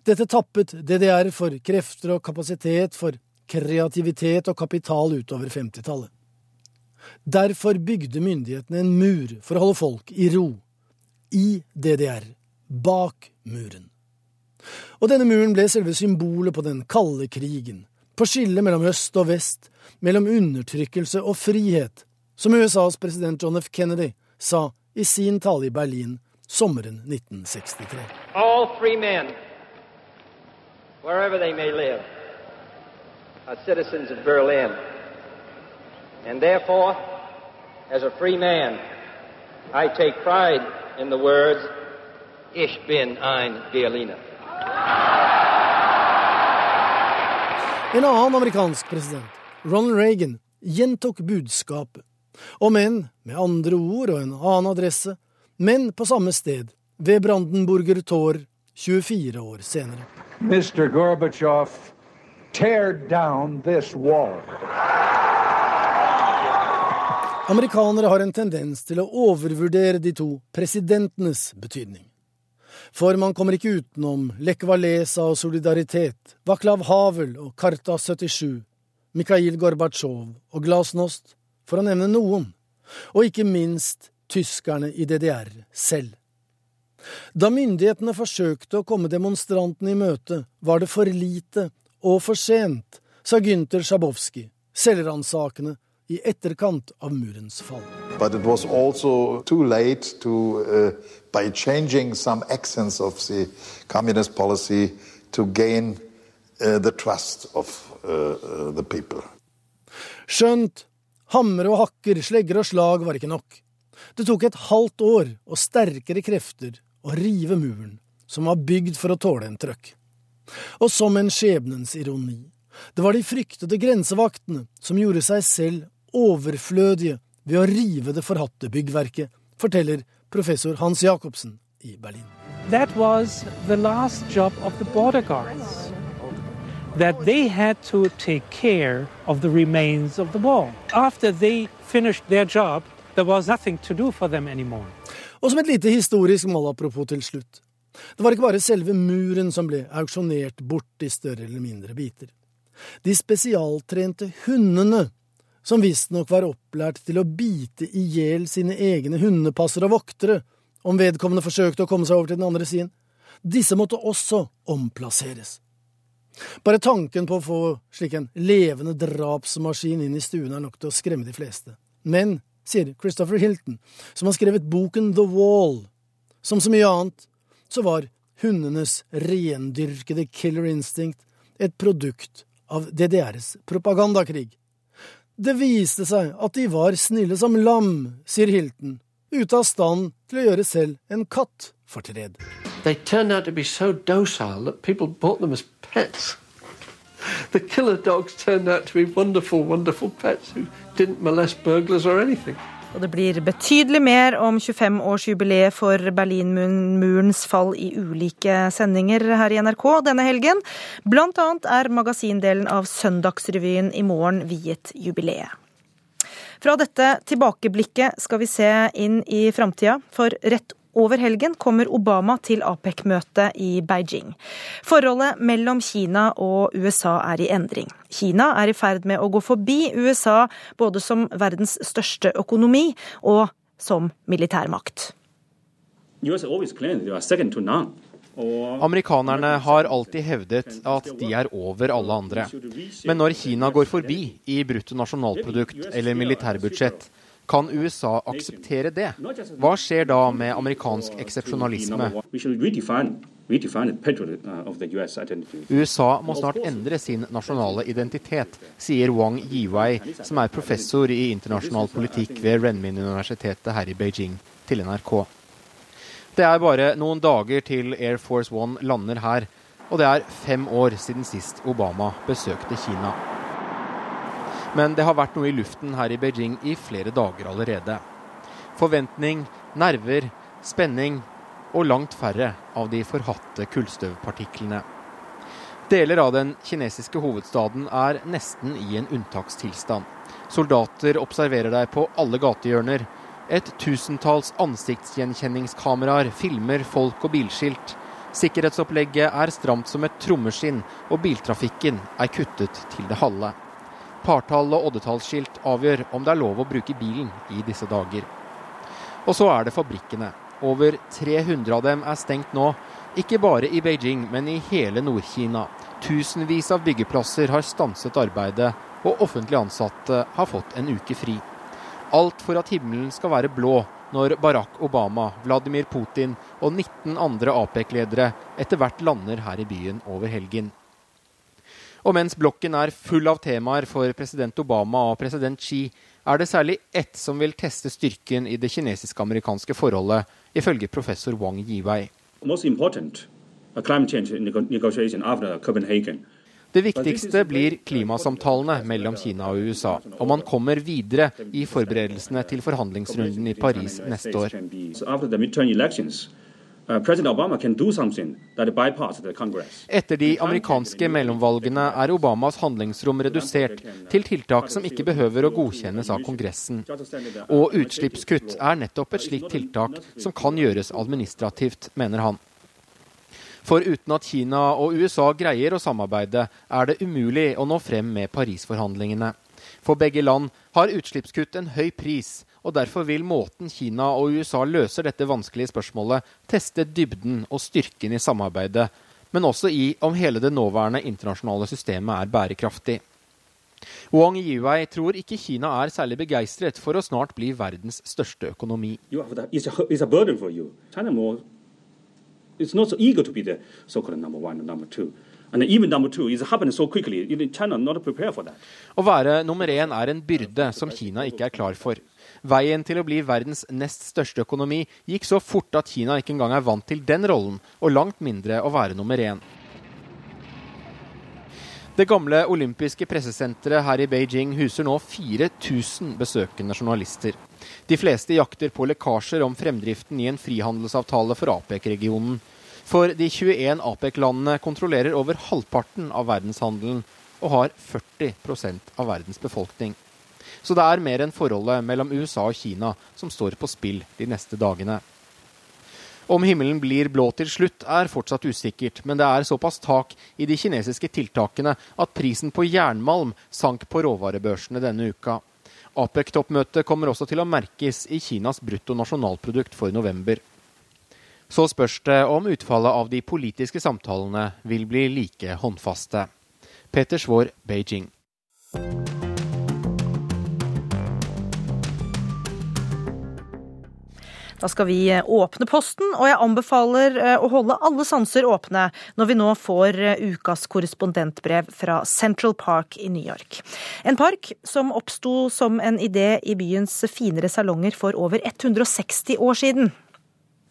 Dette tappet DDR for krefter og kapasitet, for kreativitet og kapital utover 50-tallet. Derfor bygde myndighetene en mur for å holde folk i ro. I DDR. Bak muren. Og denne muren ble selve symbolet på den kalde krigen, på skillet mellom øst og vest, mellom undertrykkelse og frihet, som USAs president John F. Kennedy sa i sin tale i Berlin sommeren 1963. All free men, wherever they may live, are citizens of Berlin. And therefore, as a free man, I take pride in the words, Ich bin ein Berliner. En annen amerikansk president, Ronald Reagan, gjentok budskapet, om enn med andre ord og en annen adresse, men på samme sted, ved Brandenburger Tor 24 år senere. Mr. Gorbachev, tear down this wall. Amerikanere har en tendens til å overvurdere de to presidentenes betydning. For man kommer ikke utenom Lech Walesa og Solidaritet, Vaklav Havel og Karta 77, Mikhail Gorbatsjov og Glasnost, for å nevne noen, og ikke minst tyskerne i DDR selv. Da myndighetene forsøkte å komme demonstrantene i møte, var det for lite og for sent, sa Gynter Sjabowski, selvransakende i etterkant av murens fall. But it was also too late to, uh, by changing some accents of the communist policy, to gain uh, the trust of uh, the people. Skjønt hammer og hakker, slegger og slag var ikke nok. Det tok et halvt år og sterkere krefter å rive muren, som var bygd for å tåle en trøkk. Og som en skjebnens ironi, det var de fryktede grensevaktene som gjorde seg selv overflødige ved å rive det forhatte byggverket, forteller professor Hans Jacobsen i Berlin. That was the last job of the border guards. That they had to take care of the remains of the wall. After they finished their job, there was nothing to do for them anymore. Og som et lite historisk mål apropos til slutt. Det var ikke bare selve muren som ble auksjonert bort i større eller mindre biter. De spesialtrente hundene, som visstnok var opplært til å bite i hjel sine egne hundepassere og voktere, om vedkommende forsøkte å komme seg over til den andre siden, disse måtte også omplasseres. Bare tanken på å få slik en levende drapsmaskin inn i stuen er nok til å skremme de fleste. Men, sier Christopher Hilton, som har skrevet boken The Wall, som så mye annet, så var hundenes rendyrkede killer instinct et produkt av DDRs propagandakrig. Det viste seg at de var snille som lam, sier Hilton, ute av stand til å gjøre selv en katt fortred. They turned out to docile that people bought them as pets. Killer dogs turned out to be wonderful, wonderful pets who didn't molest burglars. Og det blir betydelig mer om 25-årsjubileet for Berlinmurens fall i ulike sendinger her i NRK denne helgen. Blant annet er magasindelen av Søndagsrevyen i morgen viet jubileet. Fra dette tilbakeblikket skal vi se inn i framtida, for rett over helgen kommer Obama til APEC-møtet i Beijing. Forholdet mellom Kina og USA er i endring. Kina er i ferd med å gå forbi USA både som verdens største økonomi og som militærmakt. Amerikanerne har alltid hevdet at de er over alle andre. Men når Kina går forbi i bruttonasjonalprodukt eller militærbudsjett, kan USA akseptere det? Hva skjer da med amerikansk eksepsjonalisme? USA må snart endre sin nasjonale identitet, sier Wang Yiwei, som er professor i internasjonal politikk ved Renmin-universitetet her i Beijing, til NRK. Det er bare noen dager til Air Force One lander her, og det er fem år siden sist Obama besøkte Kina. Men det har vært noe i luften her i Beijing i flere dager allerede. Forventning, nerver, spenning og langt færre av de forhatte kullstøvpartiklene. Deler av den kinesiske hovedstaden er nesten i en unntakstilstand. Soldater observerer deg på alle gatehjørner. Et tusentalls ansiktsgjenkjenningskameraer filmer folk og bilskilt. Sikkerhetsopplegget er stramt som et trommeskinn, og biltrafikken er kuttet til det halve. Partall- og oddetallsskilt avgjør om det er lov å bruke bilen i disse dager. Og så er det fabrikkene. Over 300 av dem er stengt nå. Ikke bare i Beijing, men i hele Nord-Kina. Tusenvis av byggeplasser har stanset arbeidet, og offentlig ansatte har fått en uke fri. Alt for at himmelen skal være blå når Barack Obama, Vladimir Putin og 19 andre APEC-ledere etter hvert lander her i byen over helgen. Og mens blokken er full av temaer for president Obama og president Xi, er det særlig ett som vil teste styrken i det kinesisk-amerikanske forholdet, ifølge professor Wang Yiwei. Det viktigste blir klimasamtalene mellom Kina og USA, og man kommer videre i forberedelsene til forhandlingsrunden i Paris neste år. Uh, Etter de amerikanske mellomvalgene er Obamas handlingsrom redusert til tiltak som ikke behøver å godkjennes av Kongressen. Og utslippskutt er nettopp et slikt tiltak som kan gjøres administrativt, mener han. For uten at Kina og USA greier å samarbeide, er det umulig å nå frem med Paris-forhandlingene. For begge land har utslippskutt en høy pris, og derfor vil måten Kina og USA løser dette vanskelige spørsmålet, teste dybden og styrken i samarbeidet, men også i om hele det nåværende internasjonale systemet er bærekraftig. Wang Yiwei tror ikke Kina er særlig begeistret for å snart bli verdens største økonomi. It's one. Å være nummer én er en byrde som Kina ikke er klar for. Veien til å bli verdens nest største økonomi gikk så fort at Kina ikke engang er vant til den rollen, og langt mindre å være nummer én. Det gamle olympiske pressesenteret her i Beijing huser nå 4000 besøkende journalister. De fleste jakter på lekkasjer om fremdriften i en frihandelsavtale for APEC-regionen. For de 21 APEC-landene kontrollerer over halvparten av verdenshandelen og har 40 av verdens befolkning. Så det er mer enn forholdet mellom USA og Kina som står på spill de neste dagene. Om himmelen blir blå til slutt, er fortsatt usikkert, men det er såpass tak i de kinesiske tiltakene at prisen på jernmalm sank på råvarebørsene denne uka. APEC-toppmøtet kommer også til å merkes i Kinas bruttonasjonalprodukt for november. Så spørs det om utfallet av de politiske samtalene vil bli like håndfaste. Peter Svaar, Beijing. Da skal vi eh, åpne posten, og jeg anbefaler eh, å holde alle sanser åpne når vi nå får eh, ukas korrespondentbrev fra Central Park i New York. En park som oppsto som en idé i byens finere salonger for over 160 år siden.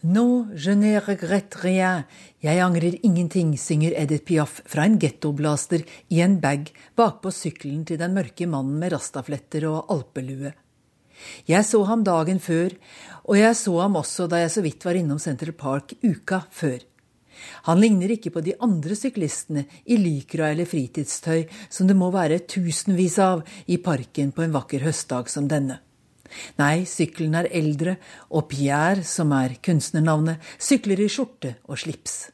No, je ne regrette rien. Jeg angrer ingenting, synger Edith Piaf fra en gettoblaster i en bag bakpå sykkelen til den mørke mannen med rastafletter og alpelue. Jeg så ham dagen før, og jeg så ham også da jeg så vidt var innom Central Park uka før. Han ligner ikke på de andre syklistene i lykra eller fritidstøy som det må være tusenvis av i parken på en vakker høstdag som denne. Nei, sykkelen er eldre, og Pierre, som er kunstnernavnet, sykler i skjorte og slips.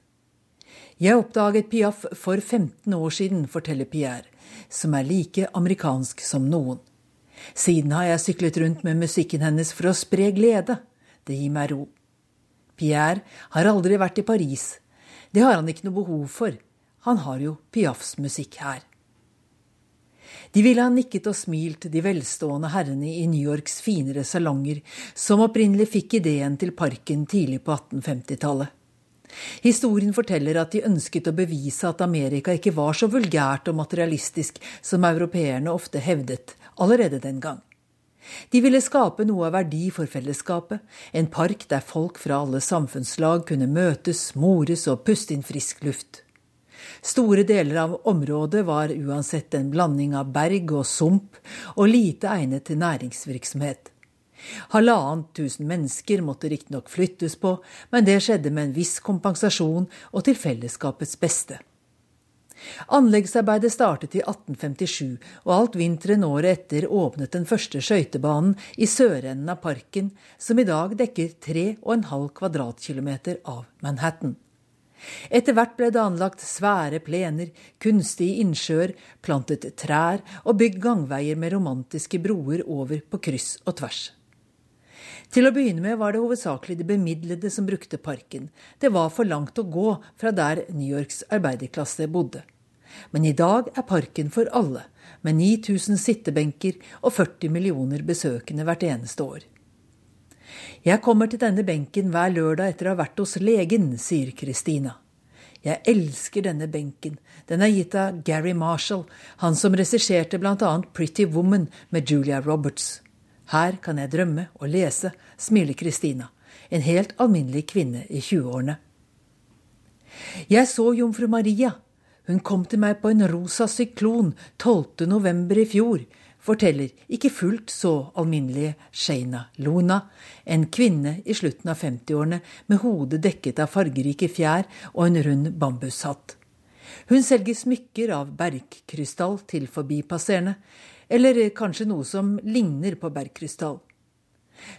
Jeg oppdaget Piaf for 15 år siden, forteller Pierre, som er like amerikansk som noen. Siden har jeg syklet rundt med musikken hennes for å spre glede. Det gir meg ro. Pierre har aldri vært i Paris. Det har han ikke noe behov for. Han har jo Piafs musikk her. De ville ha nikket og smilt, de velstående herrene i New Yorks finere salonger, som opprinnelig fikk ideen til parken tidlig på 1850-tallet. Historien forteller at de ønsket å bevise at Amerika ikke var så vulgært og materialistisk som europeerne ofte hevdet, allerede den gang. De ville skape noe av verdi for fellesskapet, en park der folk fra alle samfunnslag kunne møtes, mores og puste inn frisk luft. Store deler av området var uansett en blanding av berg og sump, og lite egnet til næringsvirksomhet. Halvannet tusen mennesker måtte riktignok flyttes på, men det skjedde med en viss kompensasjon og til fellesskapets beste. Anleggsarbeidet startet i 1857, og alt vinteren året etter åpnet den første skøytebanen i sørenden av parken, som i dag dekker 3,5 kvadratkilometer av Manhattan. Etter hvert ble det anlagt svære plener, kunstige innsjøer, plantet trær og bygd gangveier med romantiske broer over på kryss og tvers. Til å begynne med var det hovedsakelig de bemidlede som brukte parken. Det var for langt å gå fra der New Yorks arbeiderklasse bodde. Men i dag er parken for alle, med 9000 sittebenker og 40 millioner besøkende hvert eneste år. Jeg kommer til denne benken hver lørdag etter å ha vært hos legen, sier Christina. Jeg elsker denne benken. Den er gitt av Gary Marshall, han som regisserte bl.a. Pretty Woman med Julia Roberts. Her kan jeg drømme og lese, smiler Kristina, en helt alminnelig kvinne i 20-årene. Jeg så jomfru Maria, hun kom til meg på en rosa syklon 12. november i fjor, forteller ikke fullt så alminnelige Sheina Luna, en kvinne i slutten av 50-årene med hodet dekket av fargerike fjær og en rund bambushatt. Hun selger smykker av bergkrystall til forbipasserende, eller kanskje noe som ligner på bergkrystall.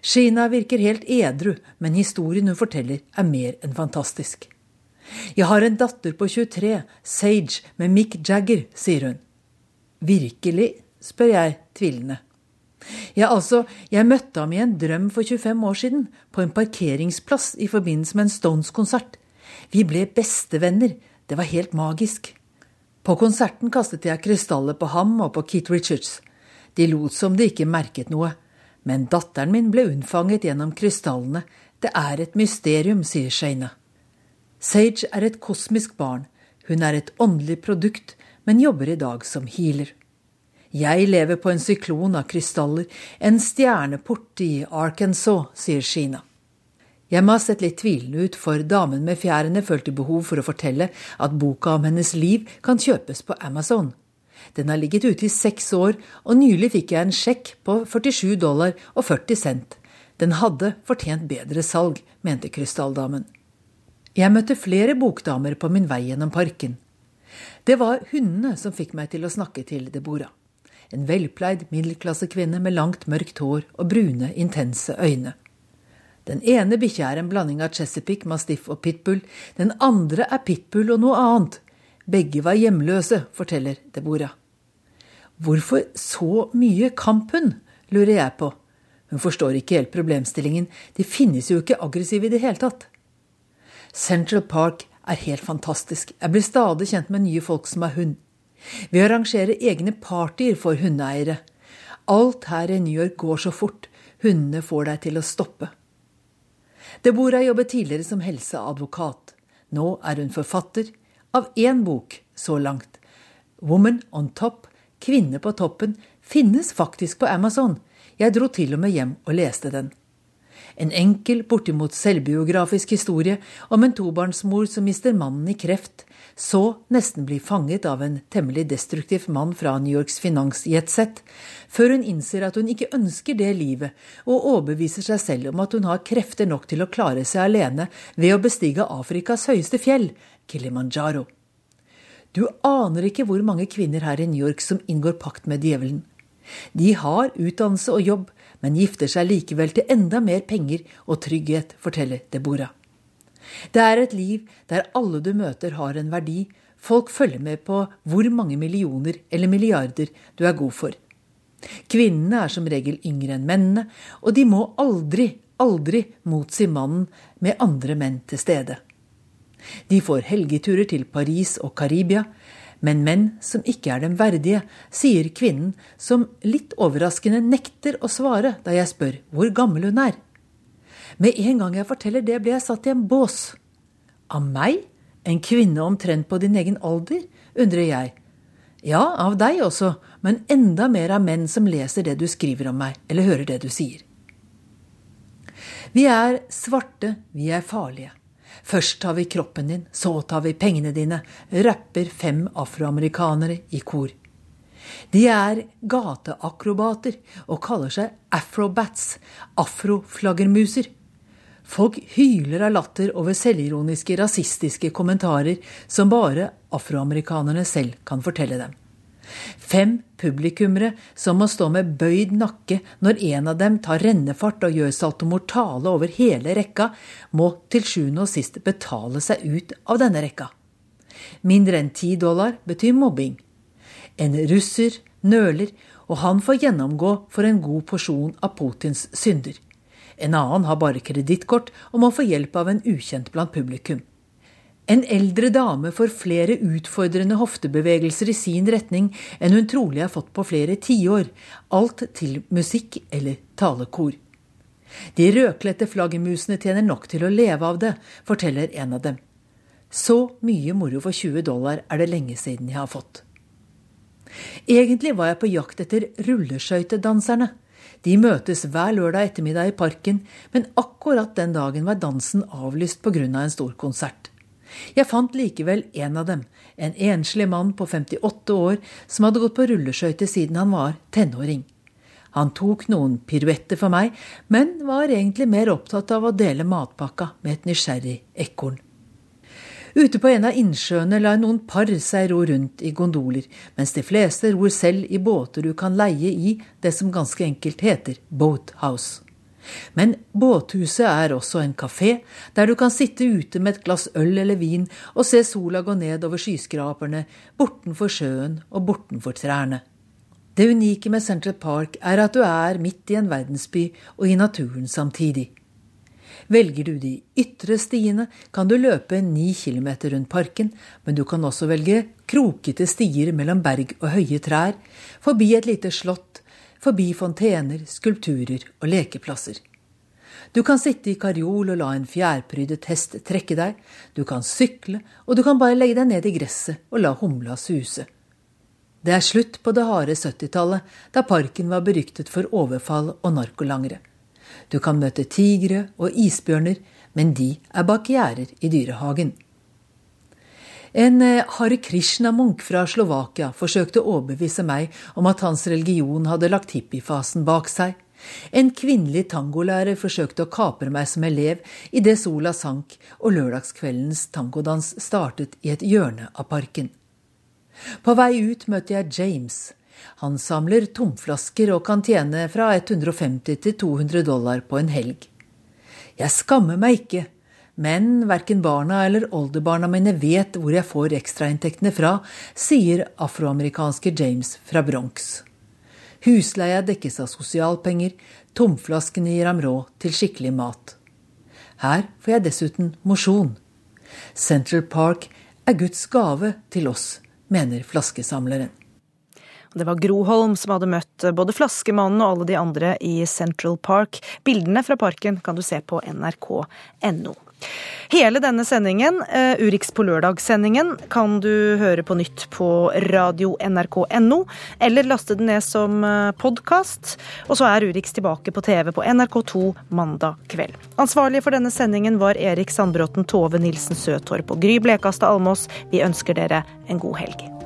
Sheena virker helt edru, men historien hun forteller er mer enn fantastisk. Jeg har en datter på 23, Sage, med Mick Jagger, sier hun. Virkelig? spør jeg tvilende. Ja, altså, jeg møtte ham i en drøm for 25 år siden, på en parkeringsplass i forbindelse med en Stones-konsert. Vi ble bestevenner, det var helt magisk. På konserten kastet jeg krystaller på ham og på Keith Richards. De lot som de ikke merket noe. Men datteren min ble unnfanget gjennom krystallene. Det er et mysterium, sier Shana. Sage er et kosmisk barn. Hun er et åndelig produkt, men jobber i dag som healer. Jeg lever på en syklon av krystaller, en stjerneport i Arkansas, sier Sheena. Jeg må ha sett litt tvilende ut, for damen med fjærene følte behov for å fortelle at boka om hennes liv kan kjøpes på Amazon. Den har ligget ute i seks år, og nylig fikk jeg en sjekk på 47 dollar og 40 cent. Den hadde fortjent bedre salg, mente krystalldamen. Jeg møtte flere bokdamer på min vei gjennom parken. Det var hundene som fikk meg til å snakke til Deborah. En velpleid middelklassekvinne med langt, mørkt hår og brune, intense øyne. Den ene bikkja er en blanding av Chesapeake, Mastiff og Pitbull. Den andre er Pitbull og noe annet. Begge var hjemløse, forteller Deborah. Hvorfor så mye kamphund, lurer jeg på. Hun forstår ikke helt problemstillingen. De finnes jo ikke aggressive i det hele tatt. Central Park er helt fantastisk. Jeg blir stadig kjent med nye folk som har hund. Vi arrangerer egne partyer for hundeeiere. Alt her i New York går så fort. Hundene får deg til å stoppe. Deborah jobbet tidligere som helseadvokat. Nå er hun forfatter av én bok så langt. Woman on Top, Kvinne på toppen, finnes faktisk på Amazon. Jeg dro til og med hjem og leste den. En enkel, bortimot selvbiografisk historie om en tobarnsmor som mister mannen i kreft, så nesten blir fanget av en temmelig destruktiv mann fra New Yorks finansjetsett, før hun innser at hun ikke ønsker det livet, og overbeviser seg selv om at hun har krefter nok til å klare seg alene ved å bestige Afrikas høyeste fjell, Kilimanjaro. Du aner ikke hvor mange kvinner her i New York som inngår pakt med djevelen. De har utdannelse og jobb, men gifter seg likevel til enda mer penger og trygghet, forteller Deborah. Det er et liv der alle du møter har en verdi. Folk følger med på hvor mange millioner eller milliarder du er god for. Kvinnene er som regel yngre enn mennene, og de må aldri, aldri motsi mannen med andre menn til stede. De får helgeturer til Paris og Karibia, men menn som ikke er dem verdige, sier kvinnen, som litt overraskende nekter å svare da jeg spør hvor gammel hun er. Med en gang jeg forteller det, blir jeg satt i en bås. Av meg? En kvinne omtrent på din egen alder? undrer jeg. Ja, av deg også, men enda mer av menn som leser det du skriver om meg, eller hører det du sier. Vi er svarte, vi er farlige. Først tar vi kroppen din, så tar vi pengene dine, rapper fem afroamerikanere i kor. De er gateakrobater og kaller seg afrobats, afroflaggermuser. Folk hyler av latter over selvironiske, rasistiske kommentarer som bare afroamerikanerne selv kan fortelle dem. Fem publikummere som må stå med bøyd nakke når en av dem tar rennefart og gjør saltomortale over hele rekka, må til sjuende og sist betale seg ut av denne rekka. Mindre enn ti dollar betyr mobbing. En russer nøler, og han får gjennomgå for en god porsjon av Putins synder. En annen har bare kredittkort og må få hjelp av en ukjent blant publikum. En eldre dame får flere utfordrende hoftebevegelser i sin retning enn hun trolig har fått på flere tiår, alt til musikk eller talekor. De rødkledte flaggermusene tjener nok til å leve av det, forteller en av dem. Så mye moro for 20 dollar er det lenge siden jeg har fått. Egentlig var jeg på jakt etter rulleskøytedanserne. De møtes hver lørdag ettermiddag i parken, men akkurat den dagen var dansen avlyst pga. Av en stor konsert. Jeg fant likevel en av dem, en enslig mann på 58 år som hadde gått på rulleskøyter siden han var tenåring. Han tok noen piruetter for meg, men var egentlig mer opptatt av å dele matpakka med et nysgjerrig ekorn. Ute på en av innsjøene lar noen par seg ro rundt i gondoler, mens de fleste ror selv i båter du kan leie i det som ganske enkelt heter boathouse. Men båthuset er også en kafé, der du kan sitte ute med et glass øl eller vin og se sola gå ned over skyskraperne, bortenfor sjøen og bortenfor trærne. Det unike med Central Park er at du er midt i en verdensby og i naturen samtidig. Velger du de ytre stiene, kan du løpe ni kilometer rundt parken, men du kan også velge krokete stier mellom berg og høye trær, forbi et lite slott, forbi fontener, skulpturer og lekeplasser. Du kan sitte i karjol og la en fjærprydet hest trekke deg, du kan sykle, og du kan bare legge deg ned i gresset og la humla suse. Det er slutt på det harde 70-tallet, da parken var beryktet for overfall og narkolangere. Du kan møte tigre og isbjørner, men de er bak gjerder i dyrehagen. En eh, Hare Krishna-munk fra Slovakia forsøkte å overbevise meg om at hans religion hadde lagt hippiefasen bak seg. En kvinnelig tangolærer forsøkte å kapre meg som elev idet sola sank og lørdagskveldens tangodans startet i et hjørne av parken. På vei ut møtte jeg James. Han samler tomflasker og kan tjene fra 150 til 200 dollar på en helg. Jeg skammer meg ikke, men verken barna eller oldebarna mine vet hvor jeg får ekstrainntektene fra, sier afroamerikanske James fra Bronx. Husleia dekkes av sosialpenger, tomflaskene gir ham råd til skikkelig mat. Her får jeg dessuten mosjon. Central Park er Guds gave til oss, mener flaskesamleren. Det var Gro Holm som hadde møtt både Flaskemannen og alle de andre i Central Park. Bildene fra parken kan du se på nrk.no. Hele denne sendingen, uh, Urix på lørdag-sendingen, kan du høre på nytt på radio nrk.no, eller laste den ned som eh, podkast. Og så er Urix tilbake på TV på NRK2 mandag kveld. Ansvarlig for denne sendingen var Erik Sandbråten, Tove Nilsen Søtorp og Gry Blekastad Almås. Vi ønsker dere en god helg.